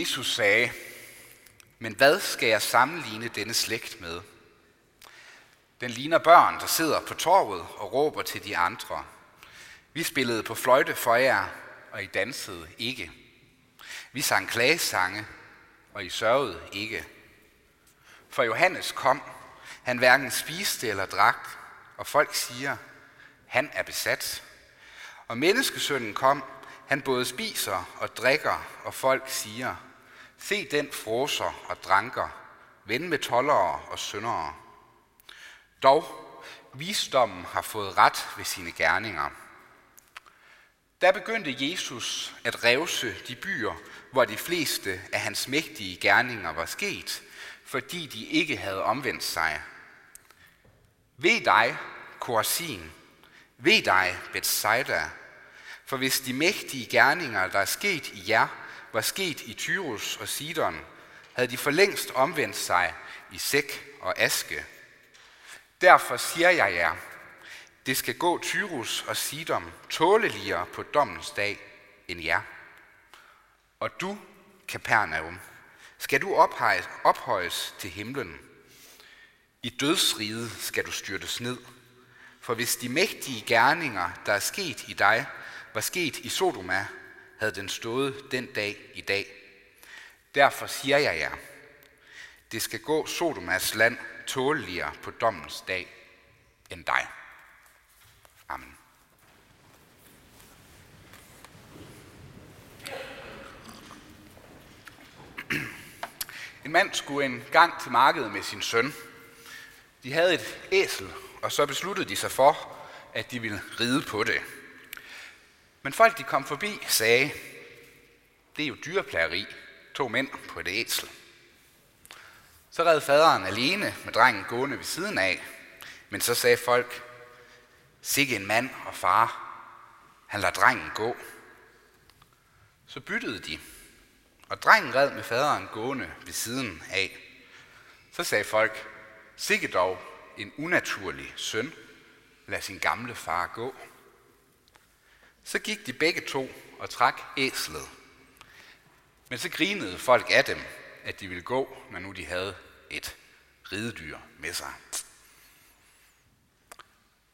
Jesus sagde, men hvad skal jeg sammenligne denne slægt med? Den ligner børn, der sidder på torvet og råber til de andre. Vi spillede på fløjte for jer, og I dansede ikke. Vi sang klagesange, og I sørgede ikke. For Johannes kom, han hverken spiste eller drak, og folk siger, han er besat. Og menneskesønnen kom, han både spiser og drikker, og folk siger, se den froser og dranker, ven med tollere og syndere. Dog, visdommen har fået ret ved sine gerninger. Der begyndte Jesus at revse de byer, hvor de fleste af hans mægtige gerninger var sket, fordi de ikke havde omvendt sig. Ved dig, Korasin, ved dig, Bethsaida, for hvis de mægtige gerninger, der er sket i jer, var sket i Tyrus og Sidon, havde de for længst omvendt sig i sæk og aske. Derfor siger jeg jer, det skal gå Tyrus og Sidon tåleligere på dommens dag end jer. Og du, Kapernaum, skal du ophøjes, ophøjes til himlen. I dødsriget skal du styrtes ned. For hvis de mægtige gerninger, der er sket i dig, var sket i Sodoma, havde den stået den dag i dag. Derfor siger jeg jer, det skal gå Sodomas land tåleligere på dommens dag end dig. Amen. En mand skulle en gang til markedet med sin søn. De havde et æsel, og så besluttede de sig for, at de ville ride på det. Men folk, de kom forbi, sagde, det er jo dyreplageri, to mænd på et æsel. Så red faderen alene med drengen gående ved siden af, men så sagde folk, sikke en mand og far, han lader drengen gå. Så byttede de, og drengen red med faderen gående ved siden af. Så sagde folk, sikke dog en unaturlig søn, lad sin gamle far gå. Så gik de begge to og trak æslet. Men så grinede folk af dem, at de ville gå, når nu de havde et ridedyr med sig.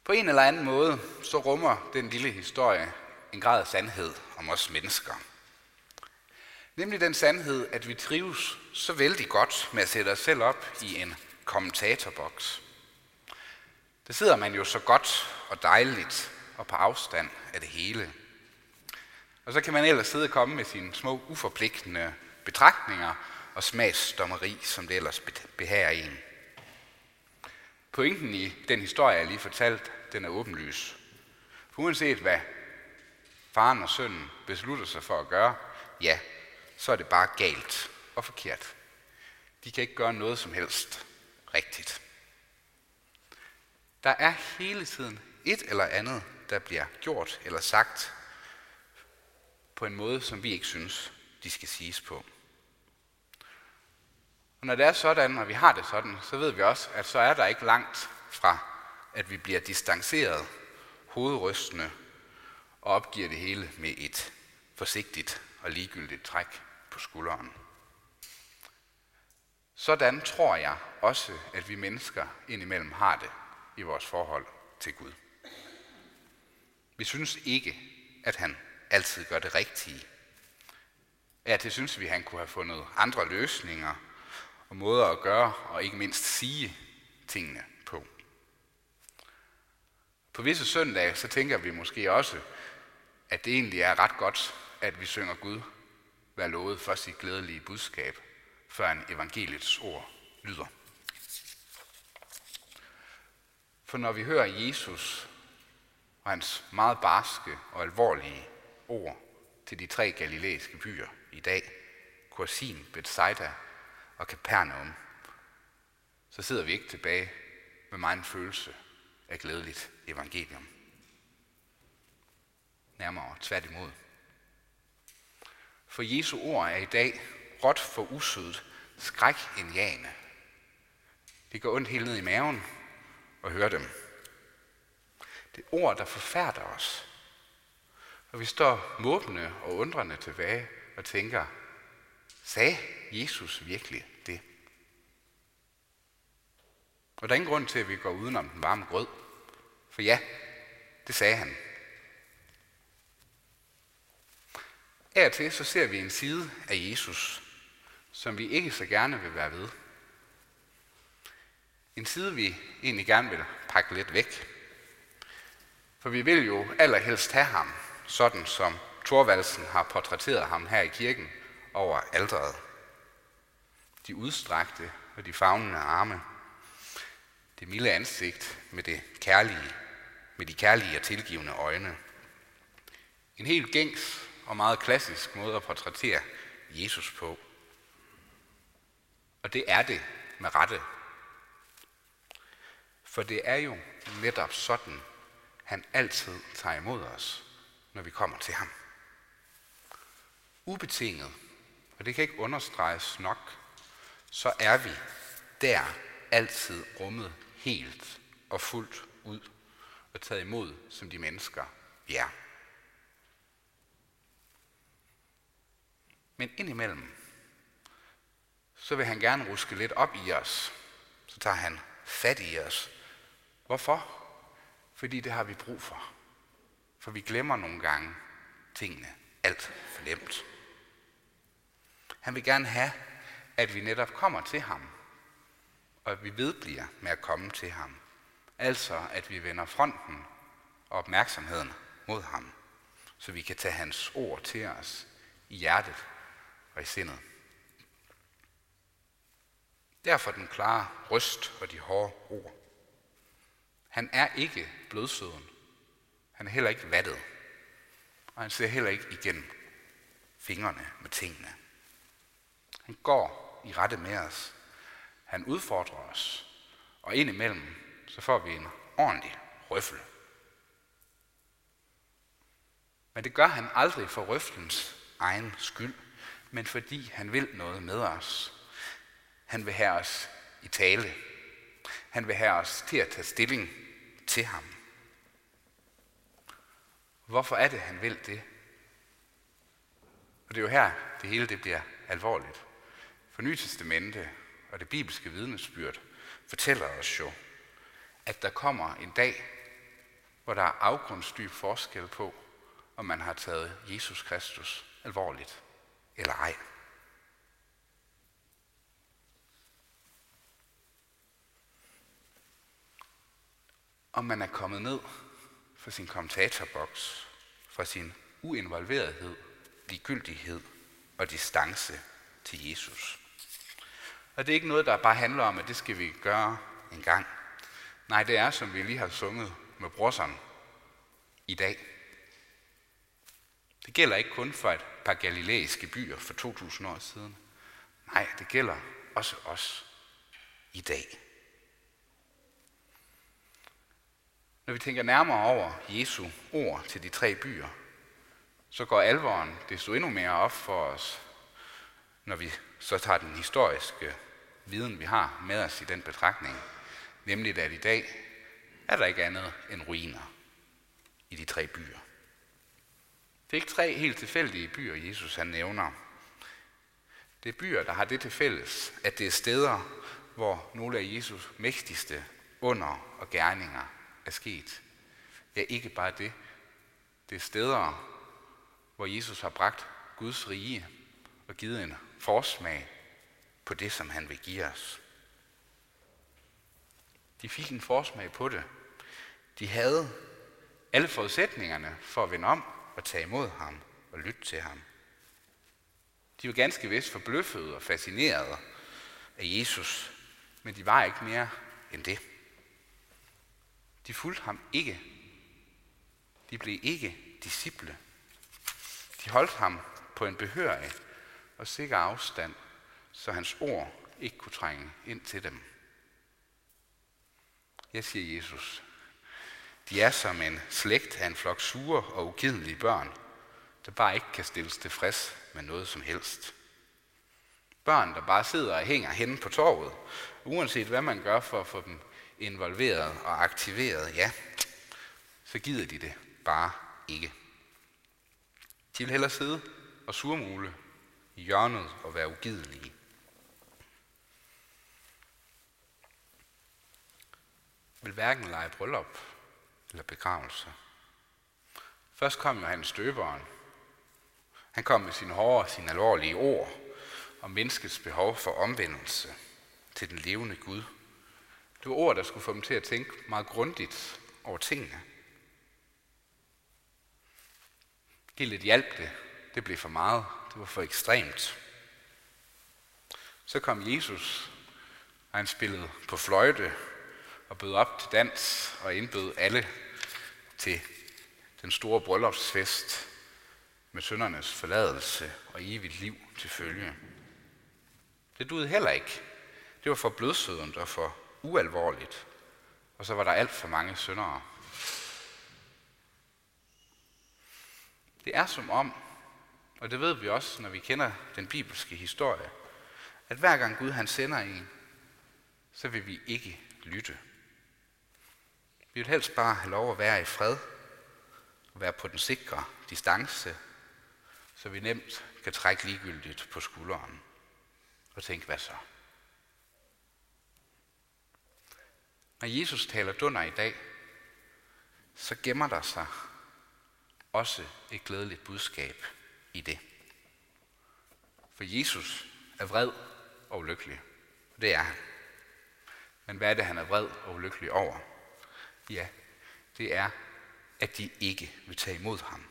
På en eller anden måde, så rummer den lille historie en grad af sandhed om os mennesker. Nemlig den sandhed, at vi trives så vældig godt med at sætte os selv op i en kommentatorboks. Der sidder man jo så godt og dejligt og på afstand af det hele. Og så kan man ellers sidde og komme med sine små uforpligtende betragtninger og smagsdommeri, som det ellers behager en. Pointen i den historie, jeg lige fortalt, den er åbenlys. For uanset hvad faren og sønnen beslutter sig for at gøre, ja, så er det bare galt og forkert. De kan ikke gøre noget som helst rigtigt. Der er hele tiden et eller andet, der bliver gjort eller sagt på en måde, som vi ikke synes, de skal siges på. Og når det er sådan, og vi har det sådan, så ved vi også, at så er der ikke langt fra, at vi bliver distanceret, hovedrystende og opgiver det hele med et forsigtigt og ligegyldigt træk på skulderen. Sådan tror jeg også, at vi mennesker indimellem har det i vores forhold til Gud. Vi synes ikke, at han altid gør det rigtige. Ja, det synes vi, han kunne have fundet andre løsninger og måder at gøre og ikke mindst sige tingene på. På visse søndage, så tænker vi måske også, at det egentlig er ret godt, at vi synger Gud vær lovet for sit glædelige budskab, før en evangeliets ord lyder. For når vi hører Jesus og hans meget barske og alvorlige ord til de tre galileiske byer i dag, Korsin, Bethsaida og Capernaum, så sidder vi ikke tilbage med meget en følelse af glædeligt evangelium. Nærmere tværtimod. For Jesu ord er i dag råt for usødet, skrækindjagende. Det går ondt helt ned i maven at høre dem. Det er ord, der forfærder os. Og vi står måbende og undrende tilbage og tænker, Sagde Jesus virkelig det? Og der er ingen grund til, at vi går udenom den varme grød. For ja, det sagde han. Af og til så ser vi en side af Jesus, som vi ikke så gerne vil være ved. En side, vi egentlig gerne vil pakke lidt væk. For vi vil jo allerhelst have ham, sådan som Thorvaldsen har portrætteret ham her i kirken over alderet. De udstrakte og de fagnende arme. Det milde ansigt med det kærlige, med de kærlige og tilgivende øjne. En helt gængs og meget klassisk måde at portrættere Jesus på. Og det er det med rette. For det er jo netop sådan, han altid tager imod os, når vi kommer til ham. Ubetinget, og det kan ikke understreges nok, så er vi der altid rummet helt og fuldt ud og taget imod som de mennesker, vi er. Men indimellem, så vil han gerne ruske lidt op i os. Så tager han fat i os. Hvorfor? Fordi det har vi brug for. For vi glemmer nogle gange tingene alt for nemt. Han vil gerne have, at vi netop kommer til ham, og at vi vedbliver med at komme til ham. Altså, at vi vender fronten og opmærksomheden mod ham, så vi kan tage hans ord til os i hjertet og i sindet. Derfor den klare røst og de hårde ord. Han er ikke blødsøden. Han er heller ikke vattet. Og han ser heller ikke igennem fingrene med tingene. Han går i rette med os. Han udfordrer os. Og indimellem, så får vi en ordentlig røffel. Men det gør han aldrig for røflens egen skyld, men fordi han vil noget med os. Han vil have os i tale. Han vil have os til at tage stilling til ham. Hvorfor er det, han vil det? Og det er jo her, det hele det bliver alvorligt. For Nytestamente og det bibelske vidnesbyrd fortæller os jo, at der kommer en dag, hvor der er afgrundsdyb forskel på, om man har taget Jesus Kristus alvorligt eller ej. Om man er kommet ned fra sin kommentatorboks, fra sin uinvolverethed, ligegyldighed og distance til Jesus. Og det er ikke noget, der bare handler om, at det skal vi gøre en gang. Nej, det er, som vi lige har sunget med brorseren i dag. Det gælder ikke kun for et par galilæiske byer for 2000 år siden. Nej, det gælder også os i dag. Når vi tænker nærmere over Jesu ord til de tre byer, så går alvoren desto endnu mere op for os, når vi så tager den historiske viden, vi har med os i den betragtning. Nemlig at i dag er der ikke andet end ruiner i de tre byer. Det er ikke tre helt tilfældige byer, Jesus han nævner. Det er byer, der har det til fælles, at det er steder, hvor nogle af Jesus mægtigste under og gerninger er sket. Ja, ikke bare det. Det er steder, hvor Jesus har bragt Guds rige og givet en forsmag på det, som han vil give os. De fik en forsmag på det. De havde alle forudsætningerne for at vende om og tage imod ham og lytte til ham. De var ganske vist forbløffede og fascinerede af Jesus, men de var ikke mere end det. De fulgte ham ikke. De blev ikke disciple. De holdt ham på en behørig og sikker afstand, så hans ord ikke kunne trænge ind til dem. Jeg siger Jesus, de er som en slægt af en flok sure og ugidelige børn, der bare ikke kan stilles tilfreds med noget som helst. Børn, der bare sidder og hænger henne på torvet, uanset hvad man gør for at få dem involveret og aktiveret, ja, så gider de det bare ikke. De vil hellere sidde og surmule i hjørnet og være ugidelige. Vil hverken lege bryllup eller begravelse. Først kom Johannes Døberen. Han kom med sine hårde og sine alvorlige ord om menneskets behov for omvendelse til den levende Gud. Det var ord, der skulle få dem til at tænke meget grundigt over tingene. Helt lidt hjælp det. Det blev for meget. Det var for ekstremt. Så kom Jesus, og han spillede på fløjte og bød op til dans og indbød alle til den store bryllupsfest med søndernes forladelse og evigt liv til følge. Det duede heller ikke. Det var for blødsødent og for ualvorligt. Og så var der alt for mange syndere. Det er som om, og det ved vi også, når vi kender den bibelske historie, at hver gang Gud han sender en, så vil vi ikke lytte. Vi vil helst bare have lov at være i fred og være på den sikre distance, så vi nemt kan trække ligegyldigt på skulderen og tænke, hvad så? Når Jesus taler dunder i dag, så gemmer der sig også et glædeligt budskab i det. For Jesus er vred og ulykkelig. Det er han. Men hvad er det, han er vred og ulykkelig over? Ja, det er, at de ikke vil tage imod ham.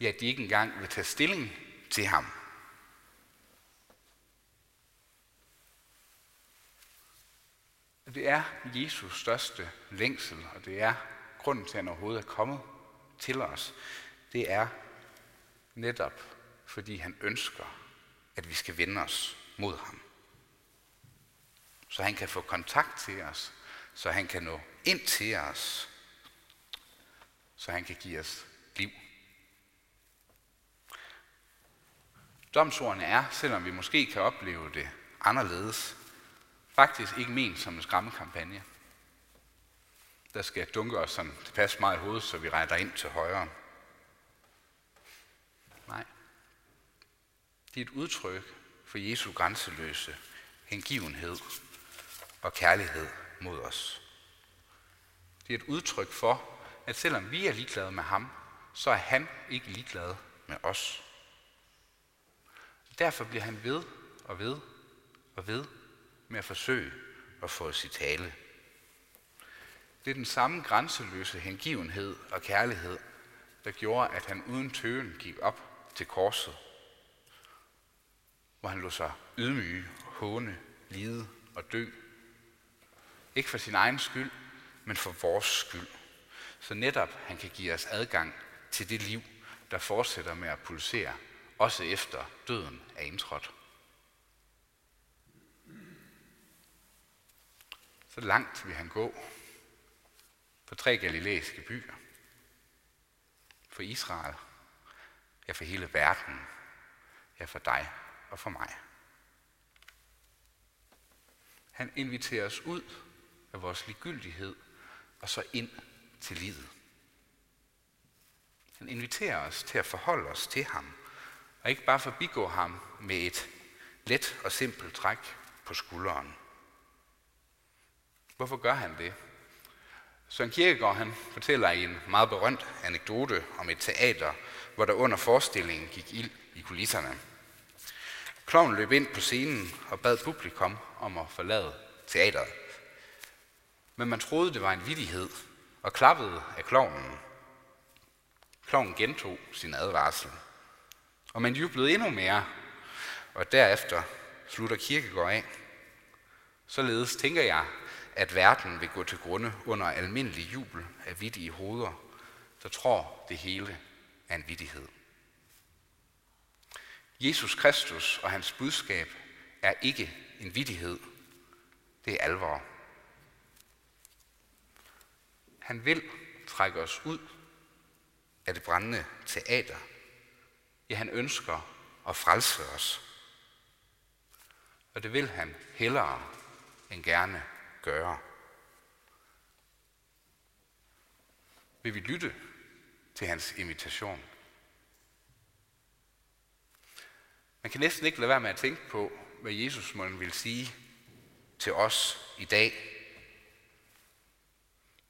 Ja, at de ikke engang vil tage stilling til ham. Det er Jesus største længsel, og det er grunden til, at han overhovedet er kommet til os. Det er netop, fordi han ønsker, at vi skal vende os mod ham. Så han kan få kontakt til os, så han kan nå ind til os, så han kan give os liv. Domsordene er, selvom vi måske kan opleve det anderledes, faktisk ikke ment som en skræmmekampagne. Der skal dunke os sådan tilpas meget i hovedet, så vi retter ind til højre. Nej. Det er et udtryk for Jesu grænseløse hengivenhed og kærlighed mod os. Det er et udtryk for, at selvom vi er ligeglade med ham, så er han ikke ligeglad med os. Derfor bliver han ved og ved og ved med at forsøge at få os i tale. Det er den samme grænseløse hengivenhed og kærlighed, der gjorde, at han uden tøven gik op til korset, hvor han lå sig ydmyge, håne, lide og dø. Ikke for sin egen skyld, men for vores skyld. Så netop han kan give os adgang til det liv, der fortsætter med at pulsere, også efter døden er indtrådt. Så langt vil han gå for tre galilæiske byer. For Israel, ja for hele verden, ja for dig og for mig. Han inviterer os ud af vores ligegyldighed og så ind til livet. Han inviterer os til at forholde os til ham, og ikke bare forbigå ham med et let og simpelt træk på skulderen. Hvorfor gør han det? Søren Kierkegaard han fortæller en meget berømt anekdote om et teater, hvor der under forestillingen gik ild i kulisserne. Kloven løb ind på scenen og bad publikum om at forlade teateret. Men man troede, det var en vidighed, og klappede af klovnen. Kloven gentog sin advarsel. Og man jublede endnu mere, og derefter slutter Kirkegård af. Således tænker jeg, at verden vil gå til grunde under almindelig jubel af vidtige hoveder, der tror det hele er en vidighed. Jesus Kristus og hans budskab er ikke en vidighed, det er alvor. Han vil trække os ud af det brændende teater. Ja, han ønsker at frelse os. Og det vil han hellere end gerne gøre. Vil vi lytte til hans invitation? Man kan næsten ikke lade være med at tænke på, hvad Jesus må vil sige til os i dag.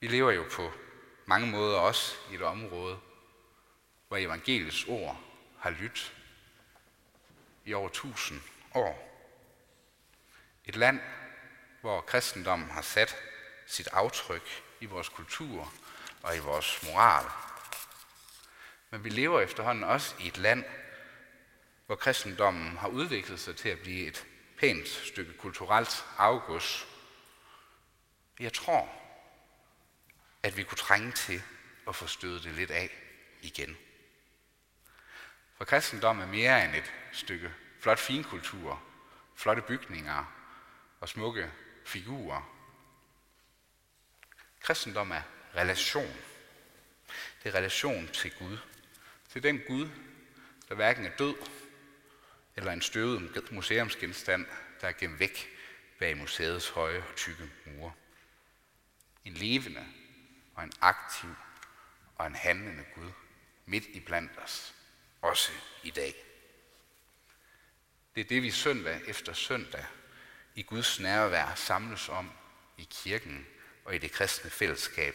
Vi lever jo på mange måder også i et område, hvor evangeliets ord har lyttet i over tusind år. Et land, hvor kristendommen har sat sit aftryk i vores kultur og i vores moral. Men vi lever efterhånden også i et land, hvor kristendommen har udviklet sig til at blive et pænt stykke kulturelt afgods. Jeg tror, at vi kunne trænge til at få stødet det lidt af igen. For kristendom er mere end et stykke flot finkultur, flotte bygninger og smukke figurer. Kristendom er relation. Det er relation til Gud. Til den Gud, der hverken er død eller en støvet museumsgenstand, der er gemt væk bag museets høje og tykke mure. En levende og en aktiv og en handlende Gud midt i blandt os, også i dag. Det er det, vi søndag efter søndag i Guds nærvær samles om i kirken og i det kristne fællesskab.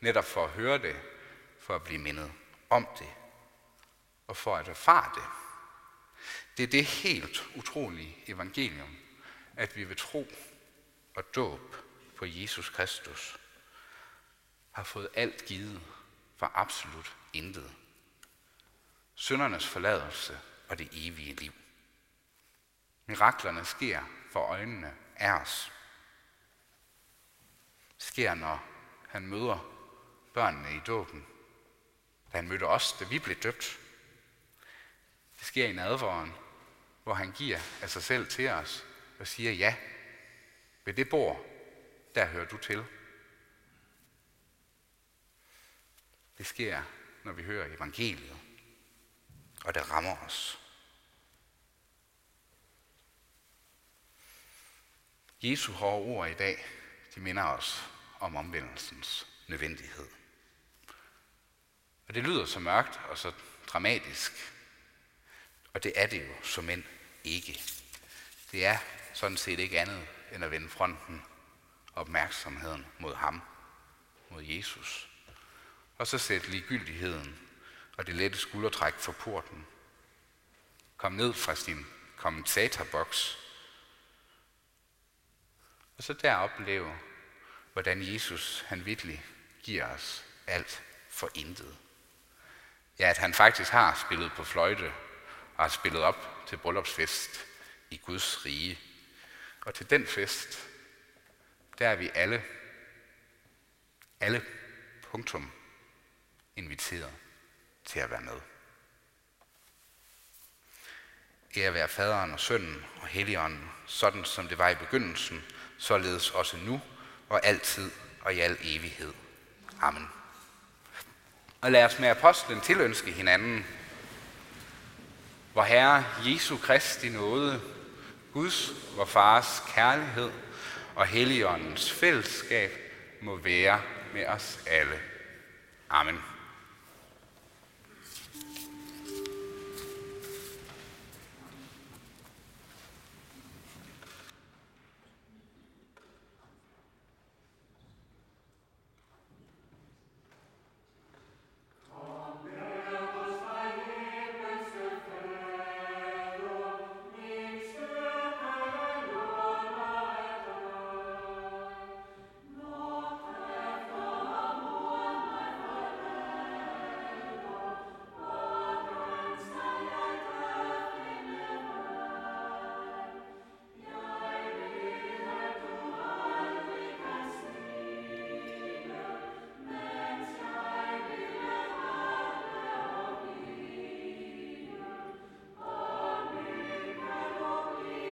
Netop for at høre det, for at blive mindet om det og for at erfare det. Det er det helt utrolige evangelium, at vi ved tro og dåb på Jesus Kristus har fået alt givet for absolut intet. Søndernes forladelse og det evige liv. Miraklerne sker for øjnene af os. Sker, når han møder børnene i dåben. Da han mødte os, da vi blev døbt. Det sker i nadvåren, hvor han giver af sig selv til os og siger, ja, ved det bord, der hører du til. Det sker, når vi hører evangeliet, og det rammer os. Jesu hårde ord i dag, de minder os om omvendelsens nødvendighed. Og det lyder så mørkt og så dramatisk, og det er det jo som end ikke. Det er sådan set ikke andet end at vende fronten opmærksomheden mod ham, mod Jesus. Og så sætte ligegyldigheden og det lette skuldertræk for porten. Kom ned fra sin kommentatorboks. Og så der opleve, hvordan Jesus han virkelig giver os alt for intet. Ja, at han faktisk har spillet på fløjte og har spillet op til bryllupsfest i Guds rige. Og til den fest, der er vi alle, alle punktum inviteret til at være med. Ære være faderen og sønnen og helligånden, sådan som det var i begyndelsen, således også nu og altid og i al evighed. Amen. Og lad os med apostlen tilønske hinanden, hvor Herre Jesu Kristi nåde, Guds, vor Fars kærlighed og Helligåndens fællesskab må være med os alle. Amen.